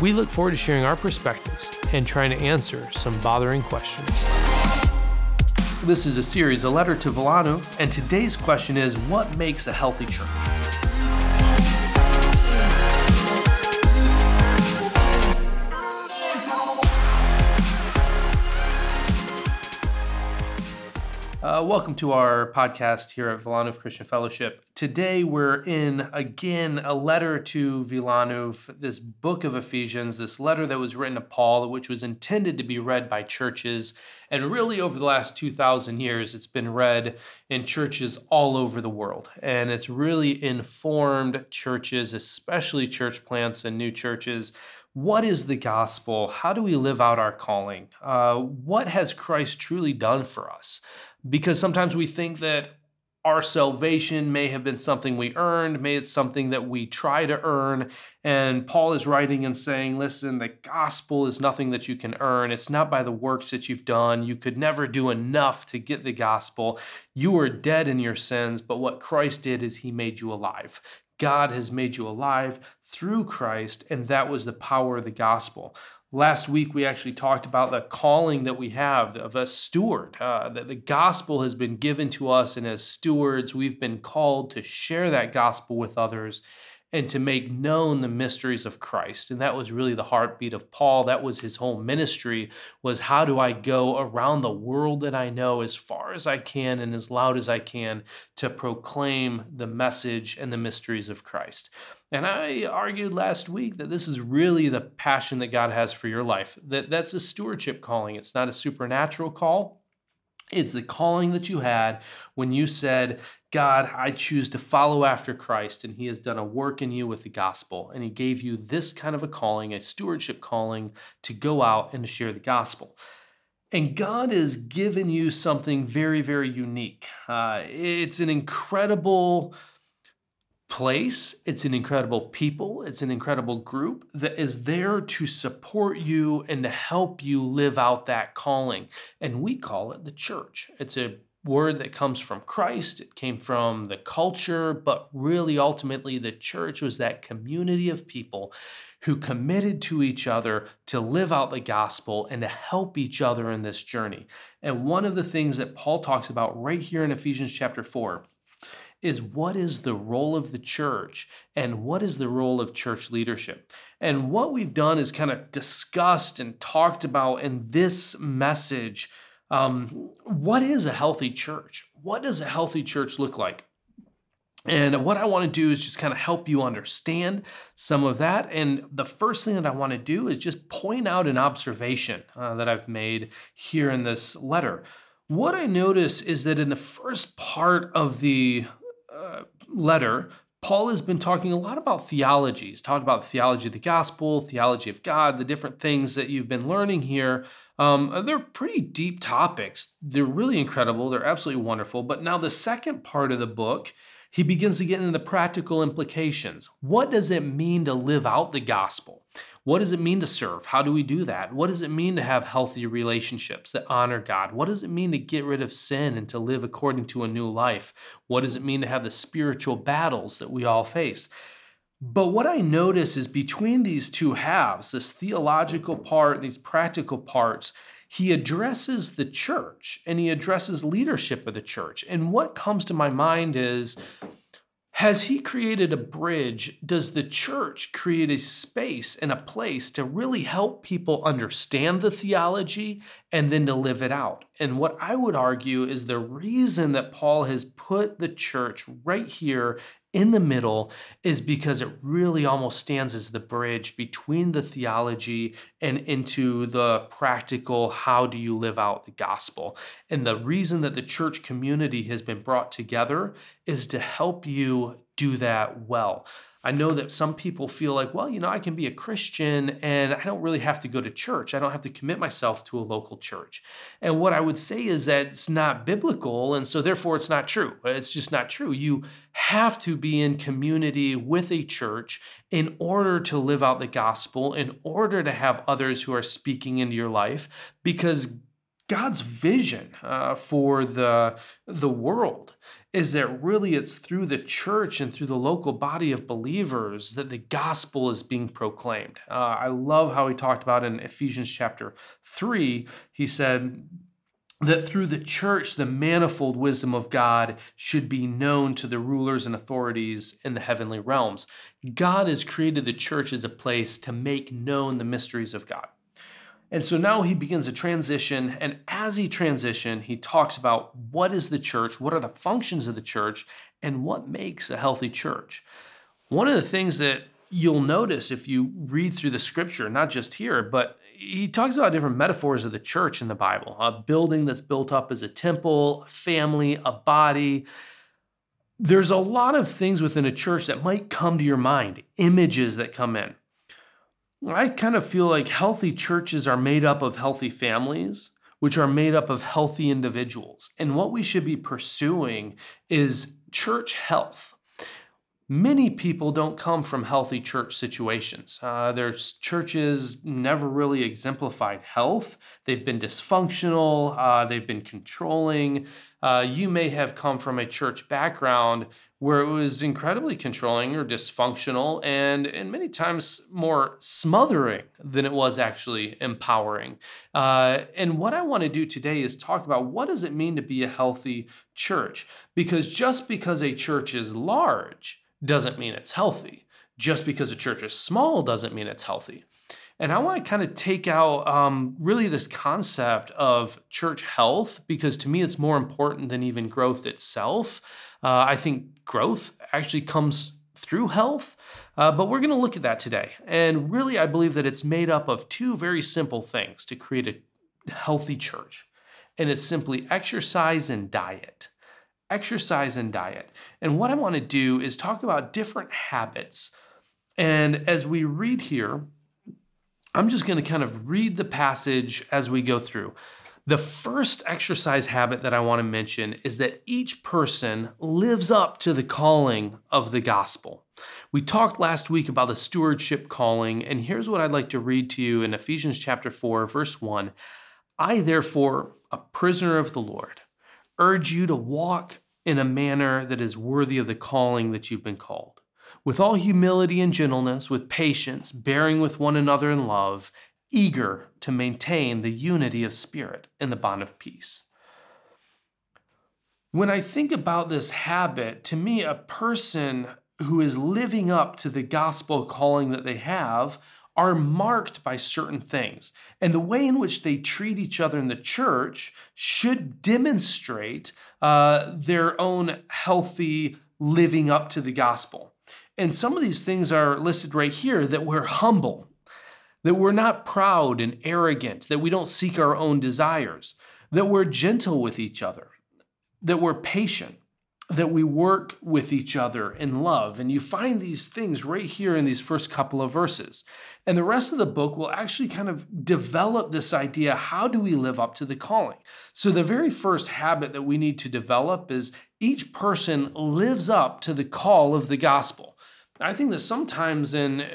We look forward to sharing our perspectives and trying to answer some bothering questions. This is a series, A Letter to Wilanow, and today's question is What makes a healthy church? Uh, welcome to our podcast here at Wilanow Christian Fellowship. Today we're in again a letter to Wilanow, this book of Ephesians, this letter that was written to Paul, which was intended to be read by churches. And really, over the last 2,000 years, it's been read in churches all over the world. And it's really informed churches, especially church plants and new churches, what is the gospel? How do we live out our calling? Uh, what has Christ truly done for us? Because sometimes we think that our salvation may have been something we earned, may it's something that we try to earn. And Paul is writing and saying, listen, the gospel is nothing that you can earn. It's not by the works that you've done. You could never do enough to get the gospel. You were dead in your sins, but what Christ did is he made you alive. God has made you alive through Christ, and that was the power of the gospel. Last week, we actually talked about the calling that we have of a steward, uh, that the gospel has been given to us, and as stewards, we've been called to share that gospel with others and to make known the mysteries of Christ. And that was really the heartbeat of Paul. That was his whole ministry was how do I go around the world that I know as far as I can and as loud as I can to proclaim the message and the mysteries of Christ. And I argued last week that this is really the passion that God has for your life. That that's a stewardship calling. It's not a supernatural call. It's the calling that you had when you said, God, I choose to follow after Christ, and He has done a work in you with the gospel. And He gave you this kind of a calling, a stewardship calling, to go out and to share the gospel. And God has given you something very, very unique. Uh, it's an incredible place, it's an incredible people, it's an incredible group that is there to support you and to help you live out that calling. And we call it the church. It's a word that comes from Christ, it came from the culture, but really ultimately the church was that community of people who committed to each other to live out the gospel and to help each other in this journey. And one of the things that Paul talks about right here in Ephesians chapter 4 is what is the role of the church and what is the role of church leadership. And what we've done is kind of discussed and talked about in this message um, what is a healthy church? What does a healthy church look like? And what I want to do is just kind of help you understand some of that. And the first thing that I want to do is just point out an observation uh, that I've made here in this letter. What I notice is that in the first part of the uh, letter, Paul has been talking a lot about theology. He's talked about theology of the gospel, theology of God, the different things that you've been learning here. Um, they're pretty deep topics. They're really incredible. They're absolutely wonderful. But now, the second part of the book, he begins to get into the practical implications. What does it mean to live out the gospel? What does it mean to serve? How do we do that? What does it mean to have healthy relationships that honor God? What does it mean to get rid of sin and to live according to a new life? What does it mean to have the spiritual battles that we all face? But what I notice is between these two halves, this theological part, these practical parts, he addresses the church and he addresses leadership of the church. And what comes to my mind is has he created a bridge? Does the church create a space and a place to really help people understand the theology and then to live it out? And what I would argue is the reason that Paul has put the church right here in the middle is because it really almost stands as the bridge between the theology and into the practical how do you live out the gospel. And the reason that the church community has been brought together is to help you do that well. I know that some people feel like, well, you know, I can be a Christian and I don't really have to go to church. I don't have to commit myself to a local church. And what I would say is that it's not biblical. And so therefore it's not true. It's just not true. You have to be in community with a church in order to live out the gospel, in order to have others who are speaking into your life, because God's vision uh, for the, the world is that really it's through the church and through the local body of believers that the gospel is being proclaimed. Uh, I love how he talked about in Ephesians chapter 3. He said, that through the church, the manifold wisdom of God should be known to the rulers and authorities in the heavenly realms. God has created the church as a place to make known the mysteries of God. And so now he begins a transition. And as he transition, he talks about what is the church, what are the functions of the church, and what makes a healthy church. One of the things that you'll notice if you read through the scripture, not just here, but he talks about different metaphors of the church in the Bible a building that's built up as a temple, a family, a body. There's a lot of things within a church that might come to your mind, images that come in. I kind of feel like healthy churches are made up of healthy families, which are made up of healthy individuals. And what we should be pursuing is church health. Many people don't come from healthy church situations. Uh, their churches never really exemplified health. They've been dysfunctional, uh, they've been controlling. Uh, you may have come from a church background where it was incredibly controlling or dysfunctional and, and many times more smothering than it was actually empowering. Uh, and what I want to do today is talk about what does it mean to be a healthy church? Because just because a church is large doesn't mean it's healthy. Just because a church is small doesn't mean it's healthy. And I want to kind of take out um, really this concept of church health because to me it's more important than even growth itself. Uh, I think growth actually comes through health, uh, but we're going to look at that today. And really, I believe that it's made up of two very simple things to create a healthy church, and it's simply exercise and diet. Exercise and diet. And what I want to do is talk about different habits. And as we read here, I'm just going to kind of read the passage as we go through. The first exercise habit that I want to mention is that each person lives up to the calling of the gospel. We talked last week about the stewardship calling, and here's what I'd like to read to you in Ephesians chapter 4, verse 1. I, therefore, a prisoner of the Lord, urge you to walk in a manner that is worthy of the calling that you've been called with all humility and gentleness, with patience, bearing with one another in love, eager to maintain the unity of spirit in the bond of peace. When I think about this habit, to me, a person who is living up to the gospel calling that they have are marked by certain things. And the way in which they treat each other in the church should demonstrate uh, their own healthy living up to the gospel. And some of these things are listed right here that we're humble, that we're not proud and arrogant, that we don't seek our own desires, that we're gentle with each other, that we're patient, that we work with each other in love. And you find these things right here in these first couple of verses. And the rest of the book will actually kind of develop this idea how do we live up to the calling? So, the very first habit that we need to develop is each person lives up to the call of the gospel. I think that sometimes in uh,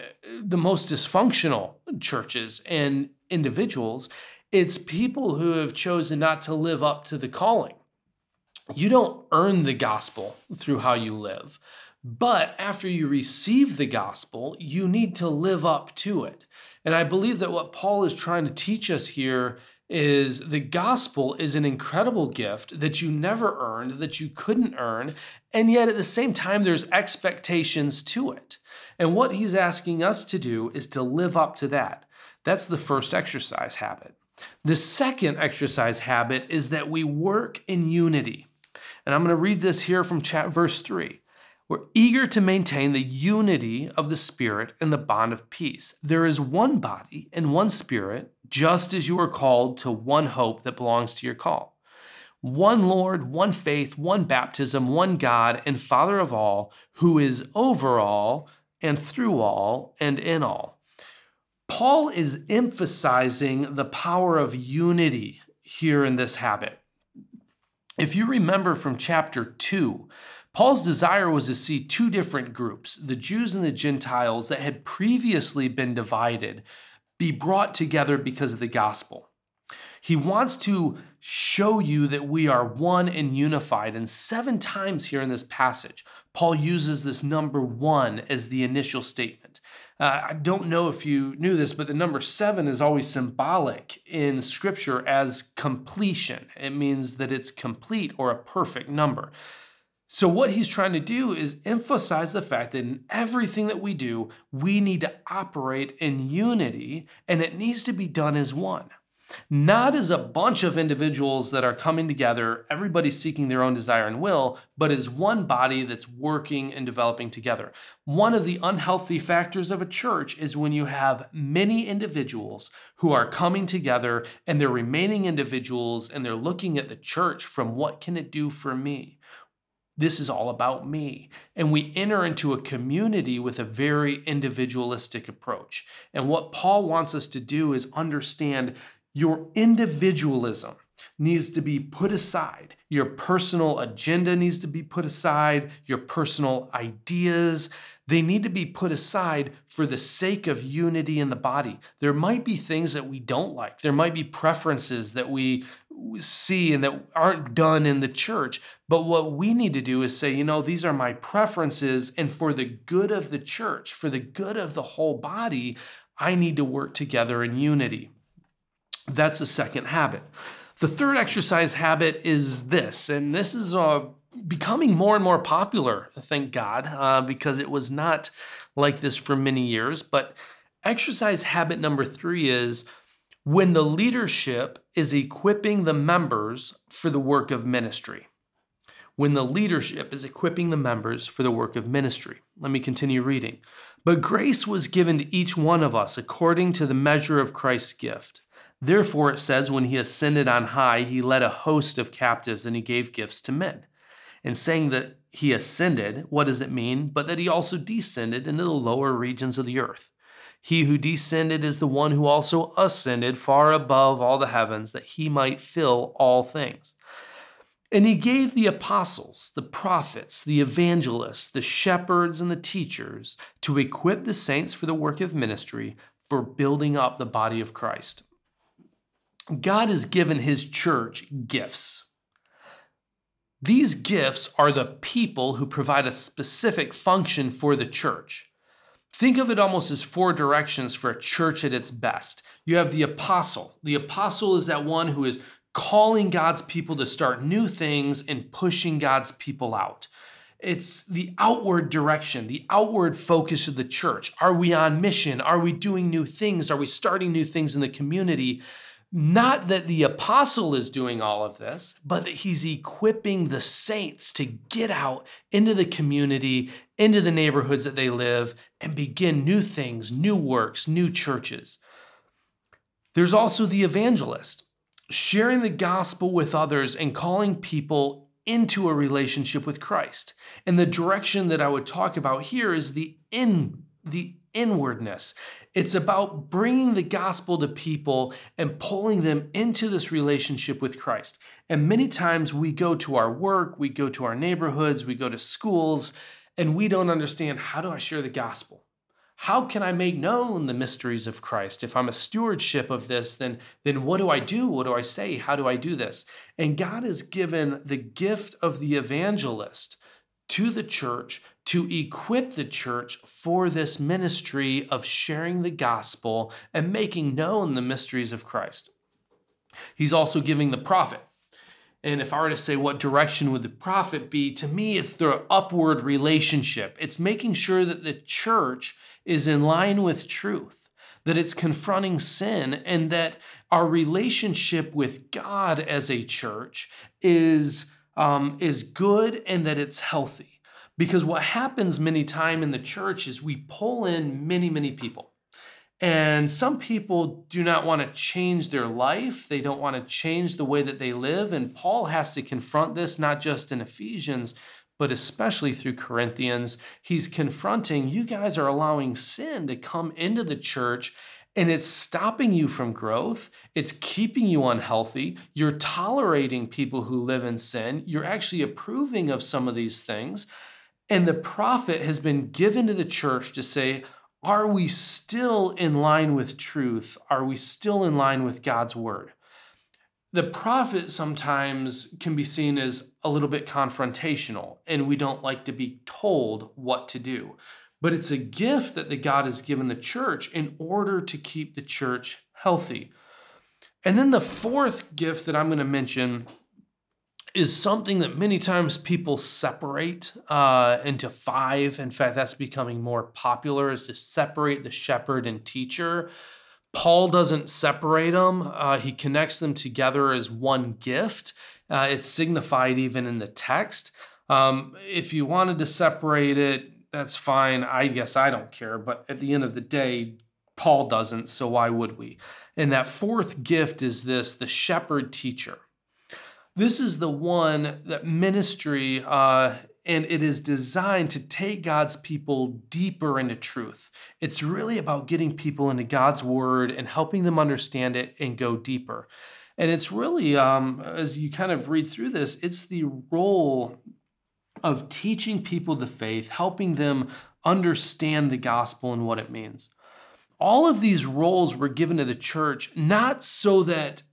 the most dysfunctional churches and individuals, it's people who have chosen not to live up to the calling. You don't earn the gospel through how you live, but after you receive the gospel, you need to live up to it. And I believe that what Paul is trying to teach us here is the gospel is an incredible gift that you never earned, that you couldn't earn, and yet at the same time, there's expectations to it. And what he's asking us to do is to live up to that. That's the first exercise habit. The second exercise habit is that we work in unity. And I'm going to read this here from chat verse 3. We're eager to maintain the unity of the Spirit and the bond of peace. There is one body and one Spirit, just as you are called to one hope that belongs to your call. One Lord, one faith, one baptism, one God and Father of all, who is over all and through all and in all. Paul is emphasizing the power of unity here in this habit. If you remember from chapter 2, Paul's desire was to see two different groups, the Jews and the Gentiles, that had previously been divided, be brought together because of the gospel. He wants to show you that we are one and unified. And seven times here in this passage, Paul uses this number one as the initial statement. Uh, I don't know if you knew this, but the number seven is always symbolic in scripture as completion. It means that it's complete or a perfect number. So, what he's trying to do is emphasize the fact that in everything that we do, we need to operate in unity and it needs to be done as one. Not as a bunch of individuals that are coming together, everybody seeking their own desire and will, but as one body that's working and developing together. One of the unhealthy factors of a church is when you have many individuals who are coming together and they're remaining individuals and they're looking at the church from what can it do for me? This is all about me. And we enter into a community with a very individualistic approach. And what Paul wants us to do is understand your individualism needs to be put aside. Your personal agenda needs to be put aside. Your personal ideas, they need to be put aside for the sake of unity in the body. There might be things that we don't like. There might be preferences that we see and that aren't done in the church. But what we need to do is say, you know, these are my preferences, and for the good of the church, for the good of the whole body, I need to work together in unity. That's the second habit. The third exercise habit is this, and this is uh, becoming more and more popular, thank God, uh, because it was not like this for many years. But exercise habit number three is when the leadership is equipping the members for the work of ministry. When the leadership is equipping the members for the work of ministry. Let me continue reading. But grace was given to each one of us according to the measure of Christ's gift. Therefore, it says, when he ascended on high, he led a host of captives and he gave gifts to men. And saying that he ascended, what does it mean? But that he also descended into the lower regions of the earth. He who descended is the one who also ascended far above all the heavens, that he might fill all things. And he gave the apostles, the prophets, the evangelists, the shepherds, and the teachers to equip the saints for the work of ministry, for building up the body of Christ. God has given his church gifts. These gifts are the people who provide a specific function for the church. Think of it almost as four directions for a church at its best. You have the apostle. The apostle is that one who is calling God's people to start new things and pushing God's people out. It's the outward direction, the outward focus of the church. Are we on mission? Are we doing new things? Are we starting new things in the community? Not that the apostle is doing all of this, but that he's equipping the saints to get out into the community, into the neighborhoods that they live, and begin new things, new works, new churches. There's also the evangelist, sharing the gospel with others and calling people into a relationship with Christ. And the direction that I would talk about here is the in the inwardness. It's about bringing the gospel to people and pulling them into this relationship with Christ. And many times we go to our work, we go to our neighborhoods, we go to schools, and we don't understand how do I share the gospel? How can I make known the mysteries of Christ? If I'm a stewardship of this, then, then what do I do? What do I say? How do I do this? And God has given the gift of the evangelist to the church to equip the church for this ministry of sharing the gospel and making known the mysteries of Christ. He's also giving the prophet. And if I were to say, what direction would the prophet be? To me, it's the upward relationship. It's making sure that the church is in line with truth, that it's confronting sin, and that our relationship with God as a church is, um, is good and that it's healthy. Because what happens many time in the church is we pull in many, many people. And some people do not want to change their life. They don't want to change the way that they live. And Paul has to confront this, not just in Ephesians, but especially through Corinthians, he's confronting you guys are allowing sin to come into the church and it's stopping you from growth. It's keeping you unhealthy. You're tolerating people who live in sin. You're actually approving of some of these things. And the prophet has been given to the church to say, are we still in line with truth? Are we still in line with God's word? The prophet sometimes can be seen as a little bit confrontational, and we don't like to be told what to do. But it's a gift that the God has given the church in order to keep the church healthy. And then the fourth gift that I'm going to mention is something that many times people separate uh, into five. In fact, that's becoming more popular is to separate the shepherd and teacher. Paul doesn't separate them, uh, he connects them together as one gift. Uh, it's signified even in the text. Um, if you wanted to separate it, that's fine. I guess I don't care. But at the end of the day, Paul doesn't, so why would we? And that fourth gift is this the shepherd teacher. This is the one that ministry, uh, and it is designed to take God's people deeper into truth. It's really about getting people into God's word and helping them understand it and go deeper. And it's really, um, as you kind of read through this, it's the role of teaching people the faith, helping them understand the gospel and what it means. All of these roles were given to the church not so that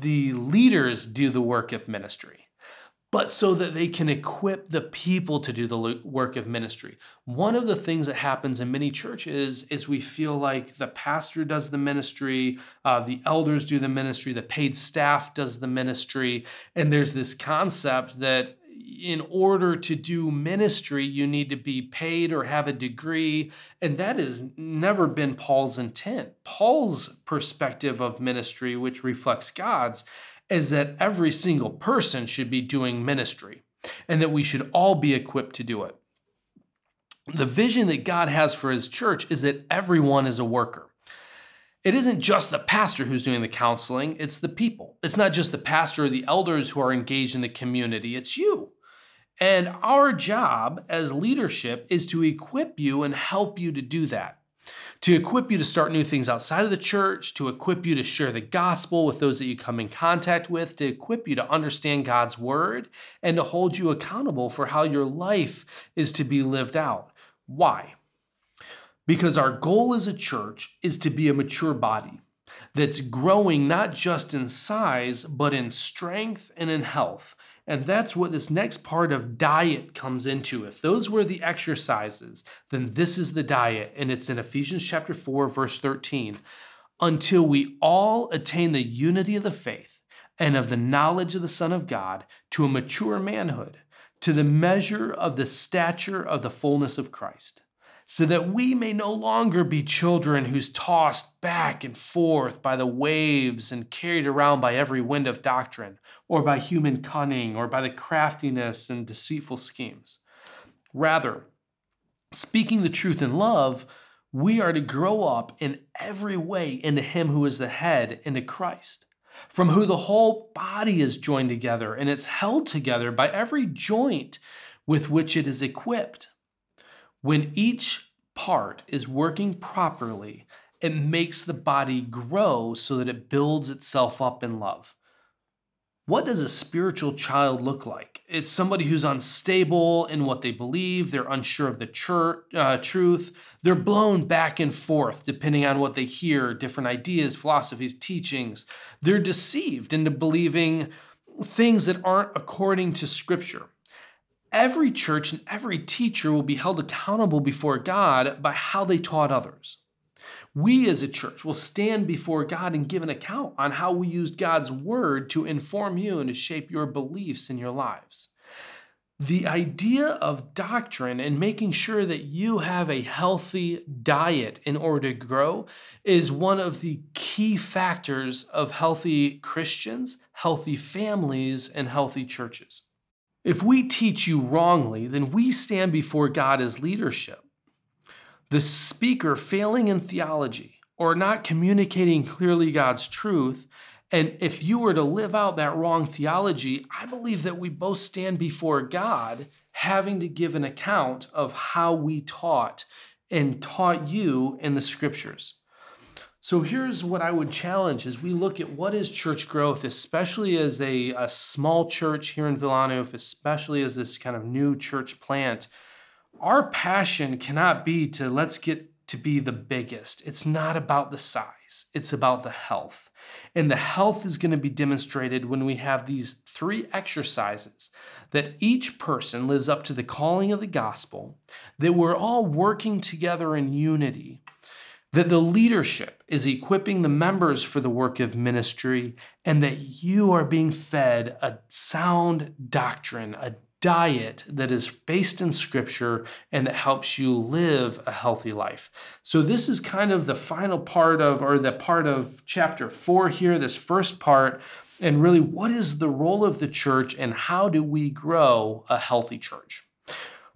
the leaders do the work of ministry, but so that they can equip the people to do the work of ministry. One of the things that happens in many churches is we feel like the pastor does the ministry, uh, the elders do the ministry, the paid staff does the ministry, and there's this concept that in order to do ministry, you need to be paid or have a degree. And that has never been Paul's intent. Paul's perspective of ministry, which reflects God's, is that every single person should be doing ministry and that we should all be equipped to do it. The vision that God has for his church is that everyone is a worker. It isn't just the pastor who's doing the counseling, it's the people. It's not just the pastor or the elders who are engaged in the community, it's you. And our job as leadership is to equip you and help you to do that. To equip you to start new things outside of the church, to equip you to share the gospel with those that you come in contact with, to equip you to understand God's word, and to hold you accountable for how your life is to be lived out. Why? Because our goal as a church is to be a mature body that's growing not just in size, but in strength and in health and that's what this next part of diet comes into. If those were the exercises, then this is the diet. And it's in Ephesians chapter 4, verse 13. Until we all attain the unity of the faith and of the knowledge of the Son of God to a mature manhood, to the measure of the stature of the fullness of Christ so that we may no longer be children who's tossed back and forth by the waves and carried around by every wind of doctrine, or by human cunning, or by the craftiness and deceitful schemes. Rather, speaking the truth in love, we are to grow up in every way into Him who is the head, into Christ, from who the whole body is joined together and it's held together by every joint with which it is equipped. When each part is working properly, it makes the body grow so that it builds itself up in love. What does a spiritual child look like? It's somebody who's unstable in what they believe, they're unsure of the church, uh, truth, they're blown back and forth depending on what they hear, different ideas, philosophies, teachings. They're deceived into believing things that aren't according to Scripture every church and every teacher will be held accountable before God by how they taught others. We as a church will stand before God and give an account on how we used God's word to inform you and to shape your beliefs in your lives. The idea of doctrine and making sure that you have a healthy diet in order to grow is one of the key factors of healthy Christians, healthy families, and healthy churches. If we teach you wrongly, then we stand before God as leadership. The speaker failing in theology or not communicating clearly God's truth And if you were to live out that wrong theology, I believe that we both stand before God having to give an account of how we taught and taught you in the scriptures. So here's what I would challenge as we look at what is church growth, especially as a, a small church here in Villanova, especially as this kind of new church plant. Our passion cannot be to let's get to be the biggest. It's not about the size, it's about the health. And the health is going to be demonstrated when we have these three exercises that each person lives up to the calling of the gospel, that we're all working together in unity, that the leadership is equipping the members for the work of ministry, and that you are being fed a sound doctrine, a diet that is based in scripture and that helps you live a healthy life. So, this is kind of the final part of, or the part of chapter four here, this first part. And really, what is the role of the church and how do we grow a healthy church?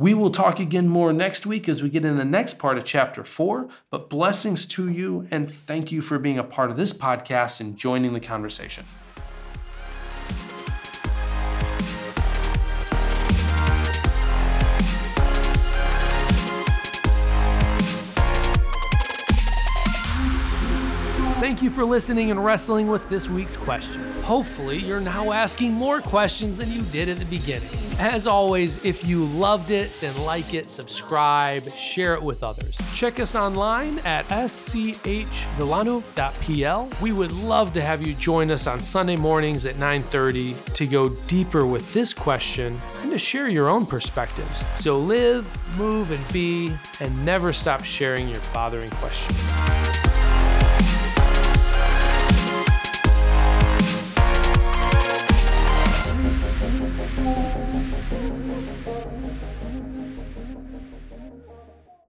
We will talk again more next week as we get in the next part of chapter four. But blessings to you and thank you for being a part of this podcast and joining the conversation. For listening and wrestling with this week's question. Hopefully, you're now asking more questions than you did at the beginning. As always, if you loved it, then like it, subscribe, share it with others. Check us online at schvillano.pl. We would love to have you join us on Sunday mornings at 9:30 to go deeper with this question and to share your own perspectives. So live, move, and be, and never stop sharing your bothering questions.